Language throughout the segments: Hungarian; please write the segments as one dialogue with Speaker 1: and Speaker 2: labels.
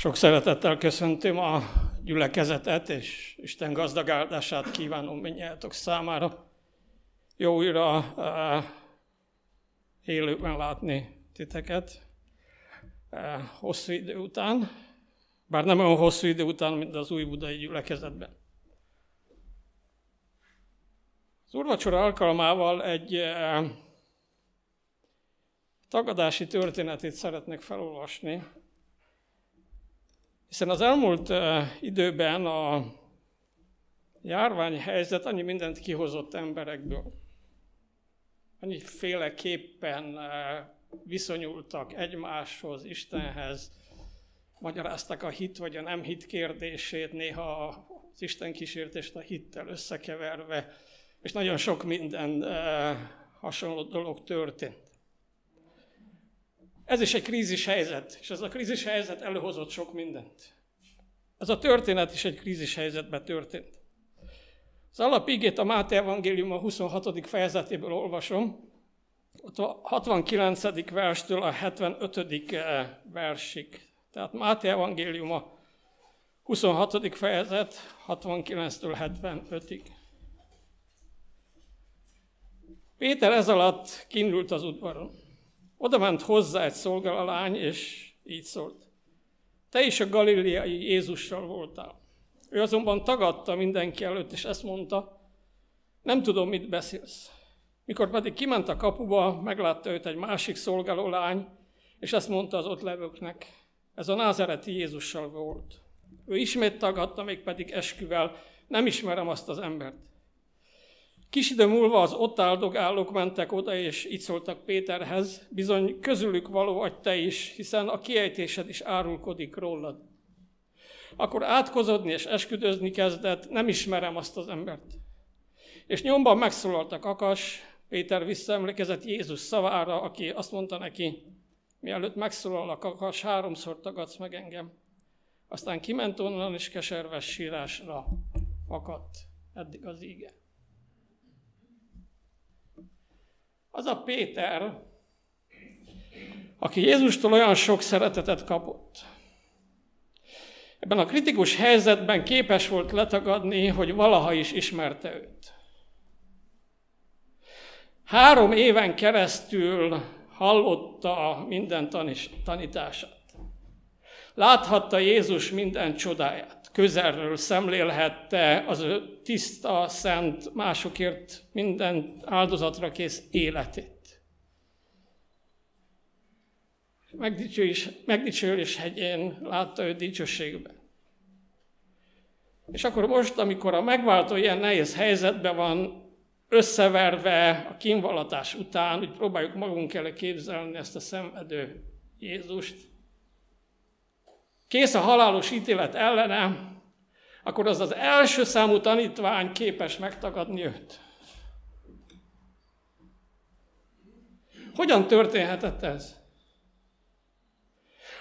Speaker 1: Sok szeretettel köszöntöm a gyülekezetet, és Isten gazdag áldását kívánom mindnyájatok számára. Jó újra uh, élőben látni titeket uh, hosszú idő után, bár nem olyan hosszú idő után, mint az új budai gyülekezetben. Az úrvacsora alkalmával egy uh, tagadási történetét szeretnék felolvasni, hiszen az elmúlt időben a járványhelyzet annyi mindent kihozott emberekből. Annyi féleképpen viszonyultak egymáshoz, Istenhez, magyaráztak a hit vagy a nem hit kérdését, néha az Isten kísértést a hittel összekeverve, és nagyon sok minden hasonló dolog történt. Ez is egy krízis helyzet, és ez a krízis helyzet előhozott sok mindent. Ez a történet is egy krízis helyzetben történt. Az alapigét a Máté Evangélium a 26. fejezetéből olvasom, ott a 69. verstől a 75. Eh, versig. Tehát Máté Evangélium a 26. fejezet 69-től 75-ig. Péter ez alatt kinnült az udvaron. Oda ment hozzá egy szolgálalány, és így szólt. Te is a galileai Jézussal voltál. Ő azonban tagadta mindenki előtt, és ezt mondta, nem tudom, mit beszélsz. Mikor pedig kiment a kapuba, meglátta őt egy másik szolgáló lány, és ezt mondta az ott levőknek, ez a názereti Jézussal volt. Ő ismét tagadta, még pedig esküvel, nem ismerem azt az embert. Kis idő múlva az ott áldogálók mentek oda, és így szóltak Péterhez, bizony közülük való vagy te is, hiszen a kiejtésed is árulkodik rólad. Akkor átkozodni és esküdözni kezdett, nem ismerem azt az embert. És nyomban megszólalt a kakas, Péter visszaemlékezett Jézus szavára, aki azt mondta neki, mielőtt megszólal a kakas, háromszor tagadsz meg engem. Aztán kiment onnan, és keserves sírásra akadt. Eddig az íge. Az a Péter, aki Jézustól olyan sok szeretetet kapott. Ebben a kritikus helyzetben képes volt letagadni, hogy valaha is ismerte őt. Három éven keresztül hallotta minden tanítását. Láthatta Jézus minden csodáját közelről szemlélhette az ő tiszta, szent, másokért minden áldozatra kész életét. Megdicsőlés, megdicsőlés hegyén látta ő dicsőségben. És akkor most, amikor a megváltó ilyen nehéz helyzetben van, összeverve a kínvallatás után, úgy próbáljuk magunk elé képzelni ezt a szenvedő Jézust, kész a halálos ítélet ellene, akkor az az első számú tanítvány képes megtagadni őt. Hogyan történhetett ez?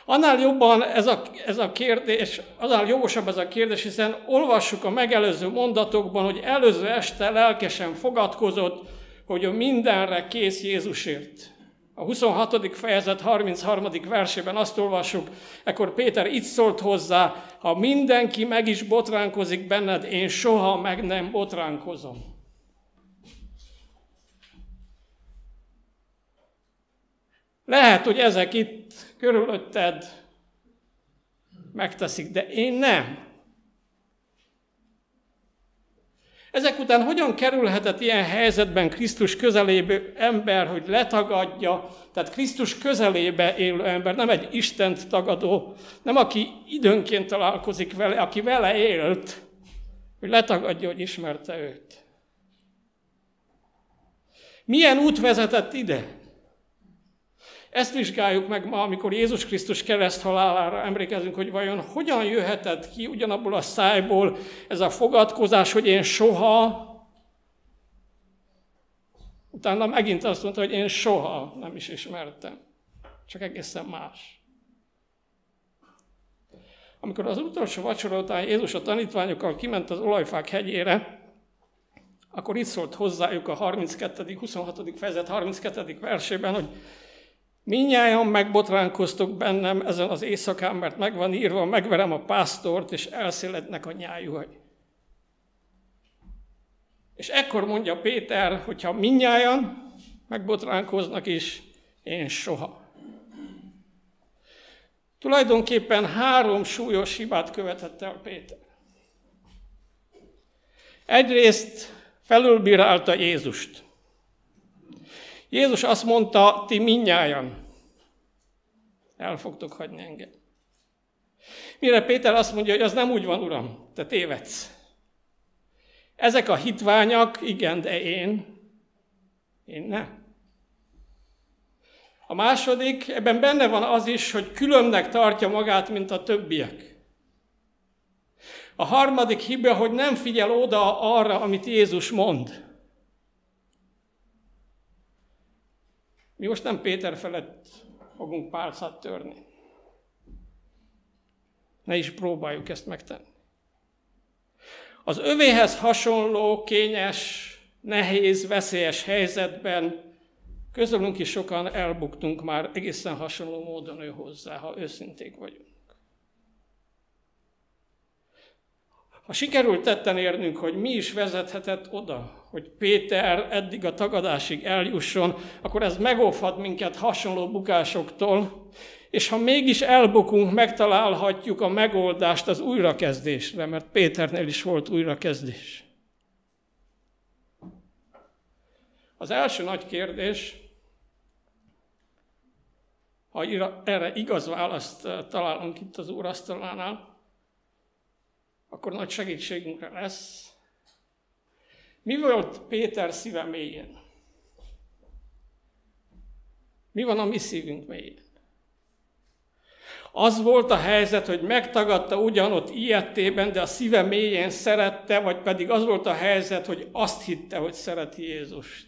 Speaker 1: Annál jobban ez a, ez a kérdés, annál jogosabb ez a kérdés, hiszen olvassuk a megelőző mondatokban, hogy előző este lelkesen fogadkozott, hogy a mindenre kész Jézusért. A 26. fejezet 33. versében azt olvassuk, ekkor Péter itt szólt hozzá, ha mindenki meg is botránkozik benned, én soha meg nem botránkozom. Lehet, hogy ezek itt körülötted megteszik, de én nem. Ezek után hogyan kerülhetett ilyen helyzetben Krisztus közelébe ember, hogy letagadja, tehát Krisztus közelébe élő ember, nem egy Istent tagadó, nem aki időnként találkozik vele, aki vele élt, hogy letagadja, hogy ismerte őt. Milyen út vezetett ide? Ezt vizsgáljuk meg ma, amikor Jézus Krisztus kereszt halálára emlékezünk, hogy vajon hogyan jöhetett ki ugyanabból a szájból ez a fogadkozás, hogy én soha, utána megint azt mondta, hogy én soha nem is ismertem. Csak egészen más. Amikor az utolsó vacsora után Jézus a tanítványokkal kiment az olajfák hegyére, akkor itt szólt hozzájuk a 32. 26. fejezet 32. versében, hogy Minnyáján megbotránkoztok bennem ezen az éjszakán, mert megvan írva, megverem a pásztort, és elszélednek a nyájuhaj. És ekkor mondja Péter, hogyha minnyáján megbotránkoznak is, én soha. Tulajdonképpen három súlyos hibát követett el Péter. Egyrészt felülbírálta Jézust. Jézus azt mondta, ti minnyájan el fogtok hagyni engem. Mire Péter azt mondja, hogy az nem úgy van, uram, te tévedsz. Ezek a hitványak, igen, de én, én nem. A második, ebben benne van az is, hogy különnek tartja magát, mint a többiek. A harmadik hiba, hogy nem figyel oda arra, amit Jézus mond. Mi most nem Péter felett fogunk pálcát törni. Ne is próbáljuk ezt megtenni. Az övéhez hasonló, kényes, nehéz, veszélyes helyzetben közülünk is sokan elbuktunk már egészen hasonló módon ő hozzá, ha őszinték vagyunk. Ha sikerült tetten érnünk, hogy mi is vezethetett oda, hogy Péter eddig a tagadásig eljusson, akkor ez megóvhat minket hasonló bukásoktól, és ha mégis elbukunk, megtalálhatjuk a megoldást az újrakezdésre, mert Péternél is volt újrakezdés. Az első nagy kérdés, ha erre igaz választ eh, találunk itt az úrasztalánál, akkor nagy segítségünkre lesz. Mi volt Péter szíve mélyén? Mi van a mi szívünk mélyén? Az volt a helyzet, hogy megtagadta ugyanott ilyettében, de a szíve mélyén szerette, vagy pedig az volt a helyzet, hogy azt hitte, hogy szereti Jézust.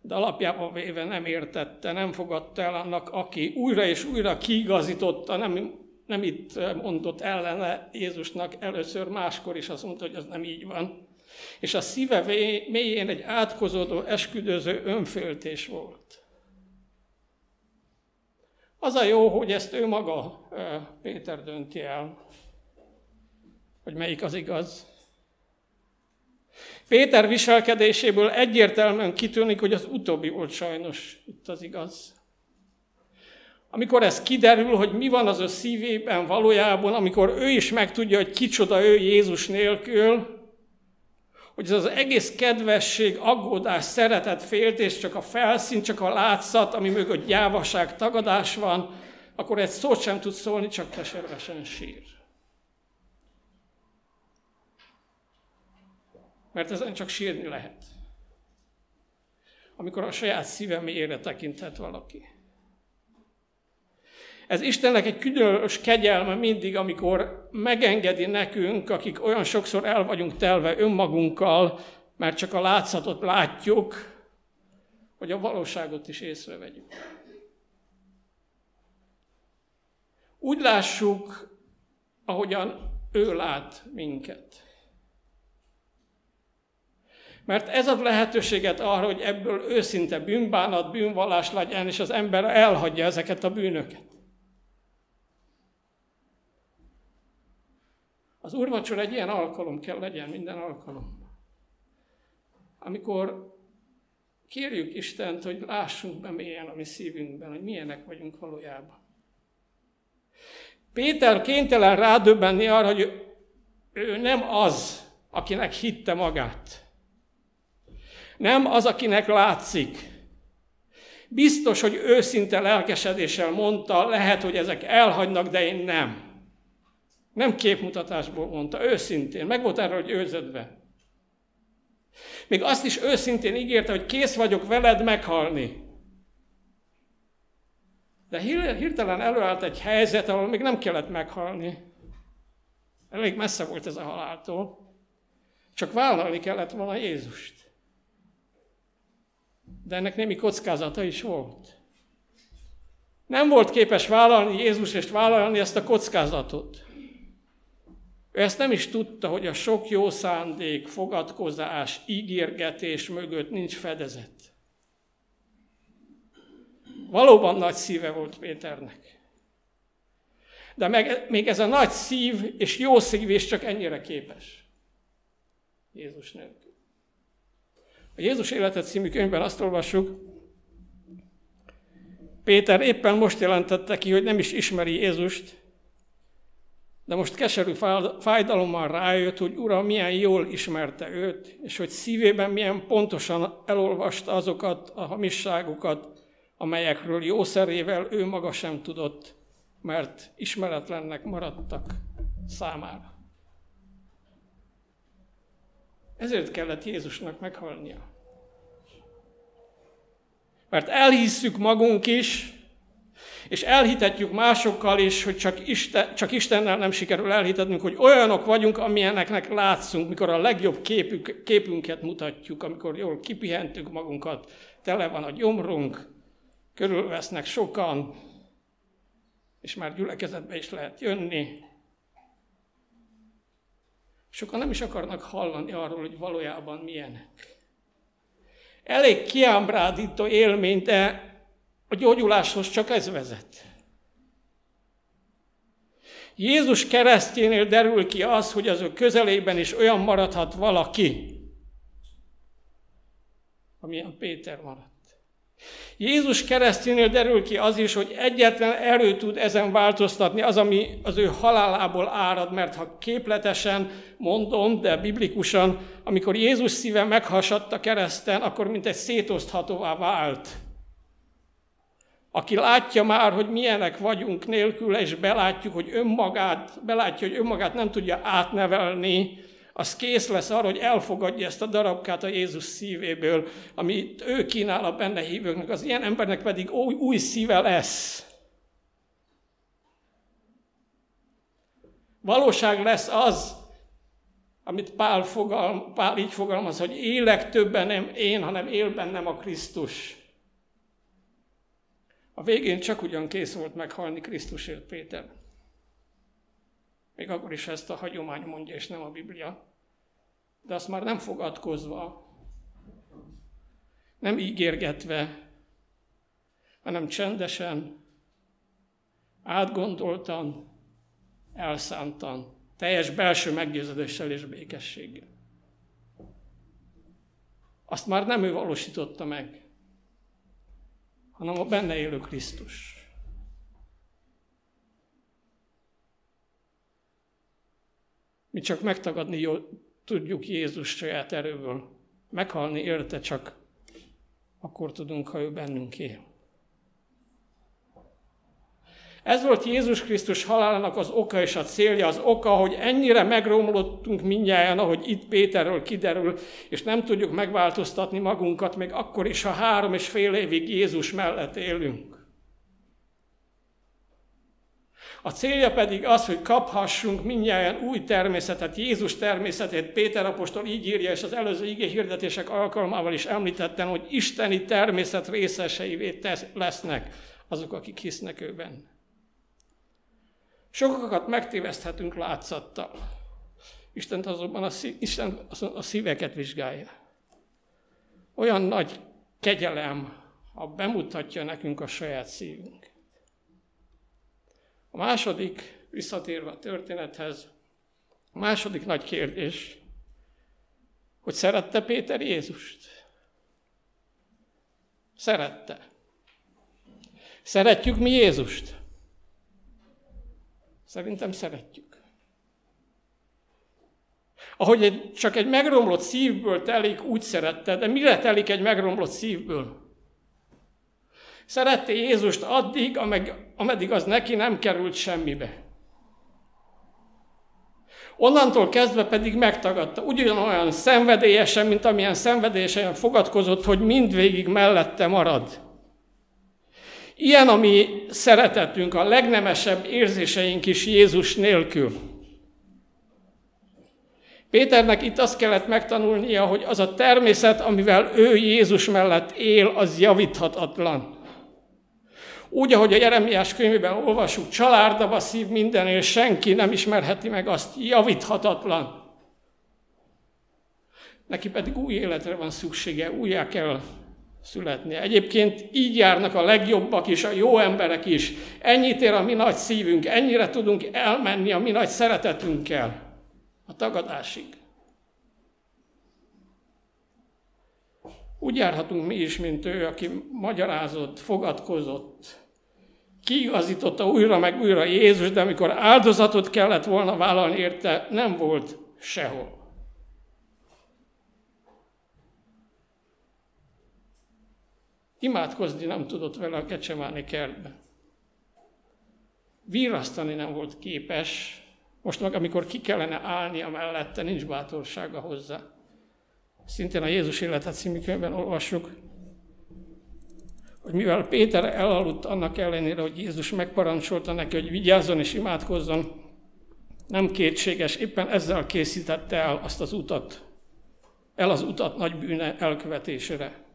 Speaker 1: De alapjában véve nem értette, nem fogadta el annak, aki újra és újra kiigazította, nem nem itt mondott ellene Jézusnak először, máskor is azt mondta, hogy az nem így van. És a szíve mélyén egy átkozódó, esküdöző önféltés volt. Az a jó, hogy ezt ő maga, Péter dönti el, hogy melyik az igaz. Péter viselkedéséből egyértelműen kitűnik, hogy az utóbbi volt sajnos itt az igaz. Amikor ez kiderül, hogy mi van az ő szívében valójában, amikor ő is megtudja, hogy kicsoda ő Jézus nélkül, hogy ez az egész kedvesség, aggódás, szeretet, féltés csak a felszín, csak a látszat, ami mögött gyávaság, tagadás van, akkor egy szót sem tud szólni, csak keservesen sír. Mert ezen csak sírni lehet. Amikor a saját szíve mélyére tekinthet valaki. Ez Istennek egy különös kegyelme mindig, amikor megengedi nekünk, akik olyan sokszor el vagyunk telve önmagunkkal, mert csak a látszatot látjuk, hogy a valóságot is észrevegyük. Úgy lássuk, ahogyan ő lát minket. Mert ez ad lehetőséget arra, hogy ebből őszinte bűnbánat, bűnvallás legyen, és az ember elhagyja ezeket a bűnöket. Az úrvacsor egy ilyen alkalom kell legyen, minden alkalom. Amikor kérjük Istent, hogy lássunk be mélyen a mi szívünkben, hogy milyenek vagyunk valójában. Péter kénytelen rádöbbenni arra, hogy ő nem az, akinek hitte magát. Nem az, akinek látszik. Biztos, hogy őszinte lelkesedéssel mondta, lehet, hogy ezek elhagynak, de én nem. Nem képmutatásból mondta, őszintén. Meg volt erről, hogy őzödve. Még azt is őszintén ígérte, hogy kész vagyok veled meghalni. De hirtelen előállt egy helyzet, ahol még nem kellett meghalni. Elég messze volt ez a haláltól. Csak vállalni kellett volna Jézust. De ennek némi kockázata is volt. Nem volt képes vállalni Jézus és vállalni ezt a kockázatot. Ő ezt nem is tudta, hogy a sok jó szándék, fogadkozás, ígérgetés mögött nincs fedezet. Valóban nagy szíve volt Péternek. De meg, még ez a nagy szív és jó szív is csak ennyire képes. Jézus nélkül. A Jézus életet című könyvben azt olvassuk, Péter éppen most jelentette ki, hogy nem is ismeri Jézust, de most keserű fájdalommal rájött, hogy Ura milyen jól ismerte őt, és hogy szívében milyen pontosan elolvasta azokat a hamisságokat, amelyekről jószerével ő maga sem tudott, mert ismeretlennek maradtak számára. Ezért kellett Jézusnak meghalnia. Mert elhisszük magunk is, és elhitetjük másokkal is, hogy csak, Isten, csak Istennel nem sikerül elhitetnünk, hogy olyanok vagyunk, amilyeneknek látszunk, mikor a legjobb képük, képünket mutatjuk, amikor jól kipihentük magunkat, tele van a gyomrunk, körülvesznek sokan, és már gyülekezetbe is lehet jönni. Sokan nem is akarnak hallani arról, hogy valójában milyenek. Elég kiámbrádító élmény, de a gyógyuláshoz csak ez vezet. Jézus keresztjénél derül ki az, hogy az ő közelében is olyan maradhat valaki, amilyen Péter maradt. Jézus keresztjénél derül ki az is, hogy egyetlen erő tud ezen változtatni, az, ami az ő halálából árad, mert ha képletesen mondom, de biblikusan, amikor Jézus szíve meghasadt a kereszten, akkor mint egy szétoszthatóvá vált. Aki látja már, hogy milyenek vagyunk nélküle, és belátjuk, hogy önmagát, belátja, hogy önmagát nem tudja átnevelni, az kész lesz arra, hogy elfogadja ezt a darabkát a Jézus szívéből, amit ő kínál a benne hívőknek, az ilyen embernek pedig új, új szíve lesz. Valóság lesz az, amit Pál, fogalm, Pál így fogalmaz, hogy élek többen nem én, hanem él bennem a Krisztus. A végén csak ugyan kész volt meghalni Krisztusért Péter. Még akkor is ezt a hagyomány mondja, és nem a Biblia. De azt már nem fogadkozva, nem ígérgetve, hanem csendesen, átgondoltan, elszántan, teljes belső meggyőződéssel és békességgel. Azt már nem ő valósította meg, hanem a benne élő Krisztus. Mi csak megtagadni tudjuk Jézus saját erőből. Meghalni érte csak akkor tudunk, ha ő bennünk él. Ez volt Jézus Krisztus halálának az oka és a célja, az oka, hogy ennyire megromlottunk mindjárt, ahogy itt Péterről kiderül, és nem tudjuk megváltoztatni magunkat, még akkor is, ha három és fél évig Jézus mellett élünk. A célja pedig az, hogy kaphassunk mindjárt új természetet, Jézus természetét. Péter apostol így írja, és az előző igé hirdetések alkalmával is említettem, hogy isteni természet részeseivé lesznek azok, akik hisznek őben. Sokakat megtéveszthetünk látszattal. Isten azonban a, szív, Isten a szíveket vizsgálja. Olyan nagy kegyelem, ha bemutatja nekünk a saját szívünk. A második, visszatérve a történethez, a második nagy kérdés, hogy szerette Péter Jézust? Szerette. Szeretjük mi Jézust? Szerintem szeretjük. Ahogy egy, csak egy megromlott szívből telik, úgy szerette, de mire telik egy megromlott szívből? Szerette Jézust addig, ameddig az neki nem került semmibe. Onnantól kezdve pedig megtagadta, ugyanolyan szenvedélyesen, mint amilyen szenvedélyesen fogadkozott, hogy mindvégig mellette marad. Ilyen a mi szeretetünk, a legnemesebb érzéseink is Jézus nélkül. Péternek itt azt kellett megtanulnia, hogy az a természet, amivel ő Jézus mellett él, az javíthatatlan. Úgy, ahogy a Jeremiás könyvében olvasjuk, csalárdaba szív minden, és senki nem ismerheti meg azt, javíthatatlan. Neki pedig új életre van szüksége, újjá kell születnie. Egyébként így járnak a legjobbak is, a jó emberek is. Ennyit ér a mi nagy szívünk, ennyire tudunk elmenni a mi nagy szeretetünkkel a tagadásig. Úgy járhatunk mi is, mint ő, aki magyarázott, fogadkozott, kiigazította újra meg újra Jézus, de amikor áldozatot kellett volna vállalni érte, nem volt sehol. Imádkozni nem tudott vele a kecsemáni kertbe. Vírasztani nem volt képes, most meg amikor ki kellene állnia mellette, nincs bátorsága hozzá. Szintén a Jézus életet című könyvben olvassuk, hogy mivel Péter elaludt annak ellenére, hogy Jézus megparancsolta neki, hogy vigyázzon és imádkozzon, nem kétséges, éppen ezzel készítette el azt az utat, el az utat nagy bűne elkövetésére.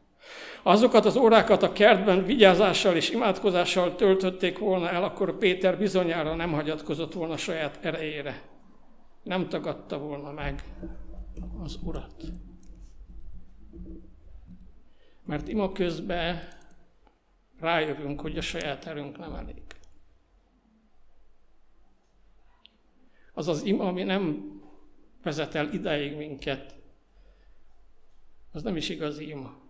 Speaker 1: Azokat az órákat a kertben vigyázással és imádkozással töltötték volna el, akkor Péter bizonyára nem hagyatkozott volna saját erejére. Nem tagadta volna meg az Urat. Mert ima közben rájövünk, hogy a saját erőnk nem elég. Az az ima, ami nem vezet el ideig minket, az nem is igazi ima.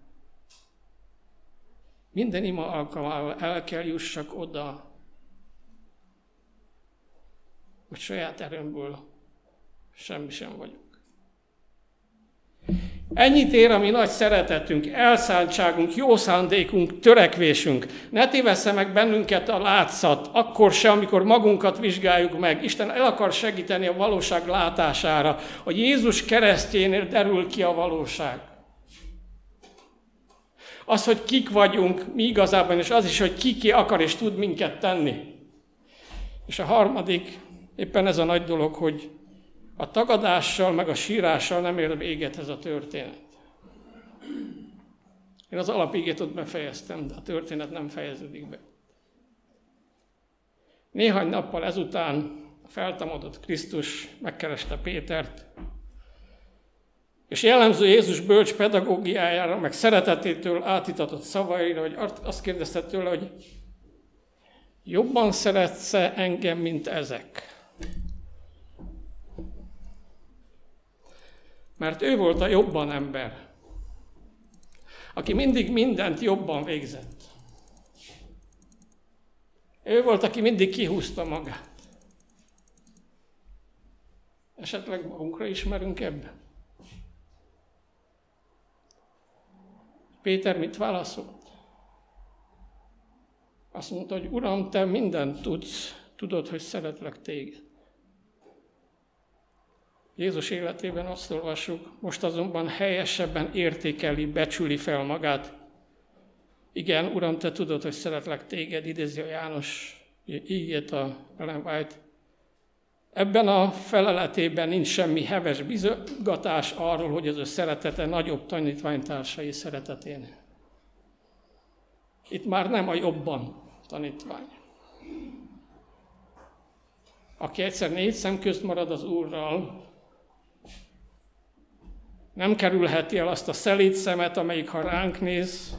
Speaker 1: Minden ima alkalmával el kell jussak oda, hogy saját erőmből semmi sem vagyok. Ennyit ér a mi nagy szeretetünk, elszántságunk, jó szándékunk, törekvésünk. Ne tévessze meg bennünket a látszat, akkor se, amikor magunkat vizsgáljuk meg. Isten el akar segíteni a valóság látására. A Jézus keresztjénél derül ki a valóság. Az, hogy kik vagyunk mi igazában, és az is, hogy ki ki akar és tud minket tenni. És a harmadik, éppen ez a nagy dolog, hogy a tagadással, meg a sírással nem ér véget ez a történet. Én az alapigét ott befejeztem, de a történet nem fejeződik be. Néhány nappal ezután a feltámadott Krisztus megkereste Pétert, és jellemző Jézus bölcs pedagógiájára, meg szeretetétől átitatott szavaira, hogy azt kérdezte tőle, hogy jobban szeretsz engem, mint ezek? Mert ő volt a jobban ember, aki mindig mindent jobban végzett. Ő volt, aki mindig kihúzta magát. Esetleg magunkra ismerünk ebben? Péter mit válaszolt? Azt mondta, hogy Uram, te mindent tudsz, tudod, hogy szeretlek téged. Jézus életében azt olvassuk, most azonban helyesebben értékeli, becsüli fel magát. Igen, Uram, te tudod, hogy szeretlek téged, idézi a János ígét a Ellen White. Ebben a feleletében nincs semmi heves bizogatás arról, hogy az ő szeretete nagyobb tanítványtársai szeretetén. Itt már nem a jobban tanítvány. Aki egyszer négy szem közt marad az Úrral, nem kerülheti el azt a szelíd szemet, amelyik ha ránk néz,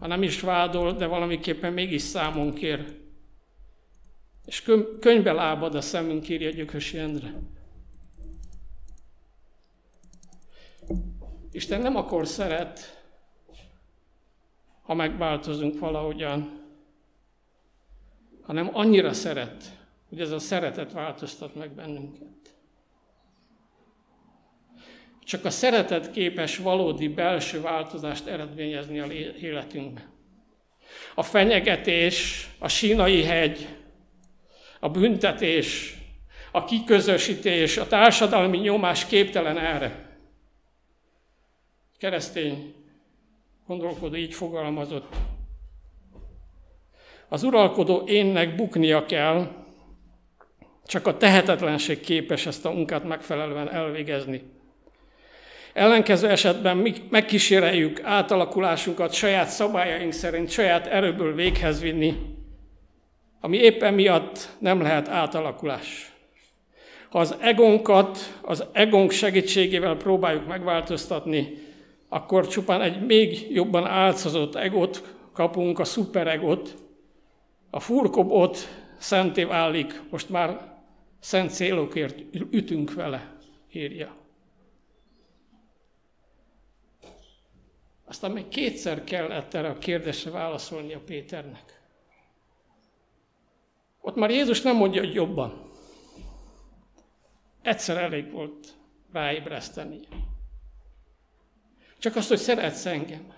Speaker 1: ha nem is vádol, de valamiképpen mégis számon kér. És könyvbe lábad a szemünk, írja Gyökösi Endre. Isten nem akkor szeret, ha megváltozunk valahogyan, hanem annyira szeret, hogy ez a szeretet változtat meg bennünket. Csak a szeretet képes valódi belső változást eredményezni a életünkben. A fenyegetés, a sínai hegy, a büntetés, a kiközösítés, a társadalmi nyomás képtelen erre. Keresztény gondolkodó így fogalmazott. Az uralkodó énnek buknia kell, csak a tehetetlenség képes ezt a munkát megfelelően elvégezni. Ellenkező esetben mi megkíséreljük átalakulásunkat saját szabályaink szerint, saját erőből véghez vinni, ami éppen miatt nem lehet átalakulás. Ha az egonkat az egónk segítségével próbáljuk megváltoztatni, akkor csupán egy még jobban álcozott egot kapunk, a szuperegot, a furkobot szenté válik, most már szent célokért ütünk vele, írja. Aztán még kétszer kellett erre a kérdésre válaszolni a Péternek. Ott már Jézus nem mondja, hogy jobban. Egyszer elég volt ráébreszteni. Csak azt, hogy szeretsz engem.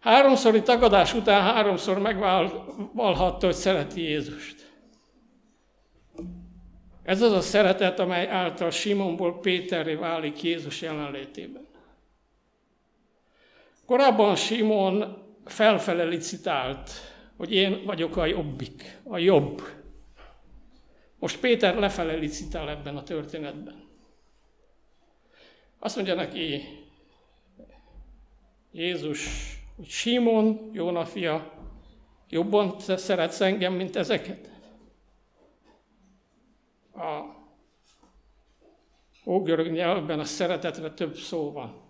Speaker 1: Háromszori tagadás után háromszor megválhatta, hogy szereti Jézust. Ez az a szeretet, amely által Simonból Péterré válik Jézus jelenlétében. Korábban Simon felfele licitált, hogy én vagyok a jobbik, a jobb. Most Péter lefele licitál ebben a történetben. Azt mondja neki Jézus, hogy Simon, Jóna fia, jobban szeretsz engem, mint ezeket? A ógörög nyelvben a szeretetre több szó van.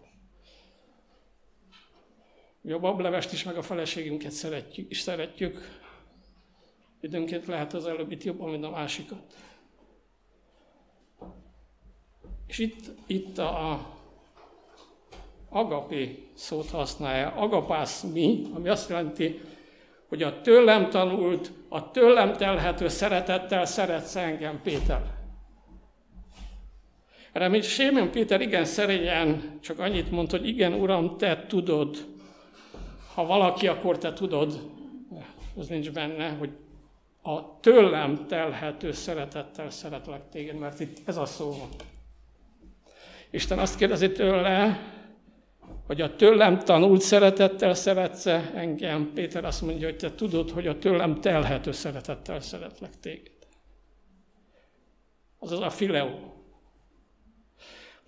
Speaker 1: Mi a bablevest is, meg a feleségünket szeretjük, és szeretjük. Időnként lehet az előbbit jobban, mint a másikat. És itt, itt a agapé szót használja. Agapász mi, ami azt jelenti, hogy a tőlem tanult, a tőlem telhető szeretettel szeretsz engem, Péter. Erre mint Sémon Péter igen szerényen csak annyit mond, hogy igen, Uram, te tudod. Ha valaki, akkor te tudod. Ez nincs benne, hogy a tőlem telhető szeretettel szeretlek téged, mert itt ez a szó van. Isten azt kérdezi tőle, hogy a tőlem tanult szeretettel szeretsz engem. Péter azt mondja, hogy te tudod, hogy a tőlem telhető szeretettel szeretlek téged. Azaz a fileó.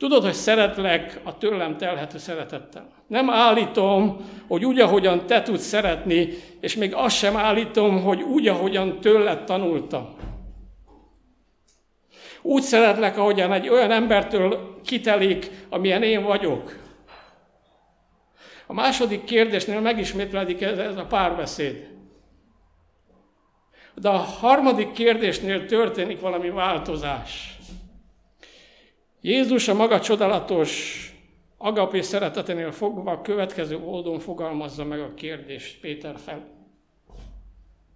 Speaker 1: Tudod, hogy szeretlek a tőlem telhető szeretettel. Nem állítom, hogy úgy, ahogyan te tudsz szeretni, és még azt sem állítom, hogy úgy, ahogyan tőled tanultam. Úgy szeretlek, ahogyan egy olyan embertől kitelik, amilyen én vagyok. A második kérdésnél megismétlődik ez, ez a párbeszéd. De a harmadik kérdésnél történik valami változás. Jézus a maga csodálatos agapé szereteténél fogva a következő oldón fogalmazza meg a kérdést Péter fel.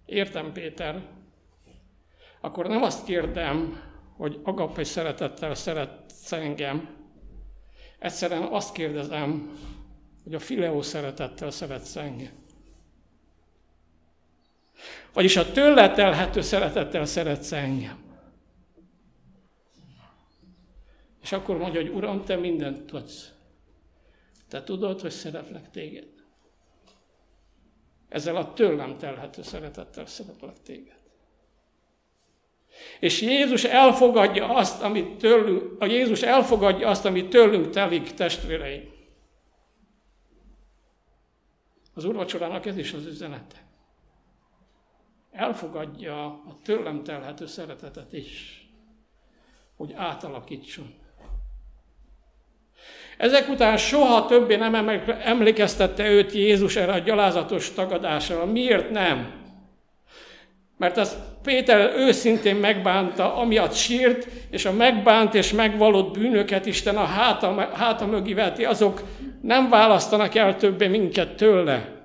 Speaker 1: Értem, Péter. Akkor nem azt kérdem, hogy agapé szeretettel szeretsz engem. Egyszerűen azt kérdezem, hogy a fileó szeretettel szeretsz engem. Vagyis a tőle telhető szeretettel szeretsz engem. És akkor mondja, hogy Uram, te mindent tudsz. Te tudod, hogy szeretlek téged. Ezzel a tőlem telhető szeretettel szeretlek téged. És Jézus elfogadja azt, amit tőlünk, a Jézus elfogadja azt, amit tőlünk telik, testvéreim. Az úrvacsorának ez is az üzenete. Elfogadja a tőlem telhető szeretetet is, hogy átalakítson. Ezek után soha többé nem emlékeztette őt Jézus erre a gyalázatos tagadásra. Miért nem? Mert az Péter őszintén megbánta, amiatt sírt, és a megbánt és megvalott bűnöket Isten a háta, háta mögé veti, azok nem választanak el többé minket tőle.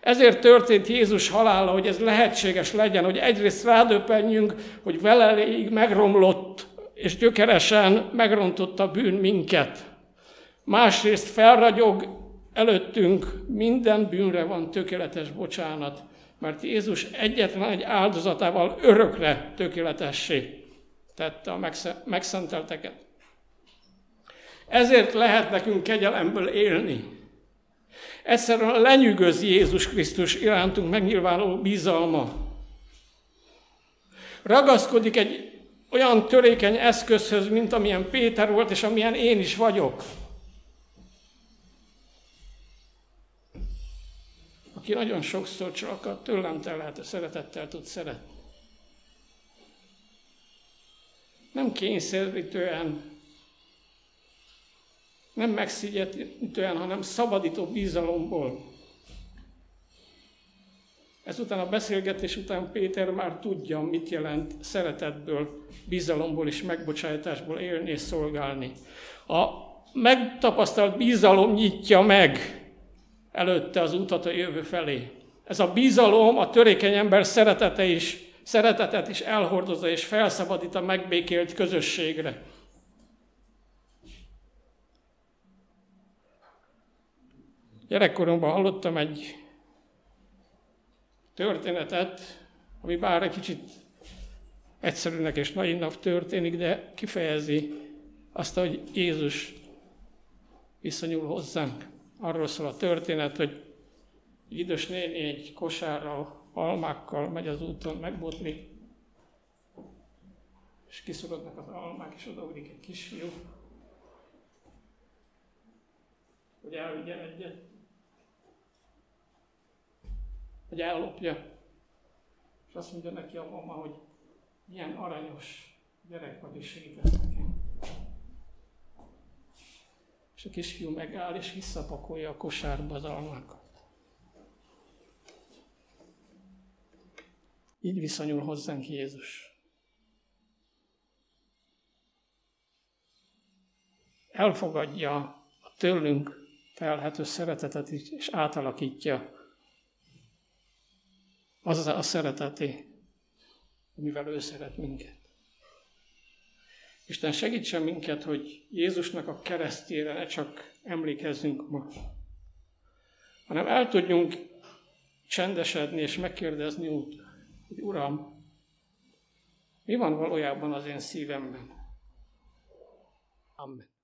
Speaker 1: Ezért történt Jézus halála, hogy ez lehetséges legyen, hogy egyrészt rádöppenjünk, hogy veleléig megromlott és gyökeresen megrontott a bűn minket. Másrészt felragyog előttünk, minden bűnre van tökéletes bocsánat, mert Jézus egyetlen egy áldozatával örökre tökéletessé tette a megszentelteket. Ezért lehet nekünk kegyelemből élni. Egyszerűen lenyűgöz Jézus Krisztus irántunk megnyilvánuló bizalma. Ragaszkodik egy olyan törékeny eszközhöz, mint amilyen Péter volt, és amilyen én is vagyok. Aki nagyon sokszor csak a tőlem telhető szeretettel tud szeretni. Nem kényszerítően, Nem megszigetítően, hanem szabadító bizalomból. Ezután a beszélgetés után Péter már tudja, mit jelent szeretetből, bizalomból és megbocsátásból élni és szolgálni. A megtapasztalt bizalom nyitja meg előtte az utat a jövő felé. Ez a bizalom, a törékeny ember szeretete is, szeretetet is elhordozza és felszabadít a megbékélt közösségre. Gyerekkoromban hallottam egy történetet, ami bár egy kicsit egyszerűnek és naivnak történik, de kifejezi azt, hogy Jézus viszonyul hozzánk. Arról szól a történet, hogy idős néni egy kosárral, almákkal megy az úton, megbotlik, és kiszorodnak az almák, és odaugrik egy kisfiú, hogy elvigyen egyet, hogy ellopja. És azt mondja neki a mama, hogy milyen aranyos gyerek vagy, és segített nekem. És a kisfiú megáll, és visszapakolja a kosárba az almákat. Így viszonyul hozzánk Jézus. Elfogadja a tőlünk telhető szeretetet és átalakítja az a szereteté, amivel ő szeret minket. Isten segítsen minket, hogy Jézusnak a keresztjére ne csak emlékezzünk ma, hanem el tudjunk csendesedni és megkérdezni út, hogy Uram, mi van valójában az én szívemben? Amen.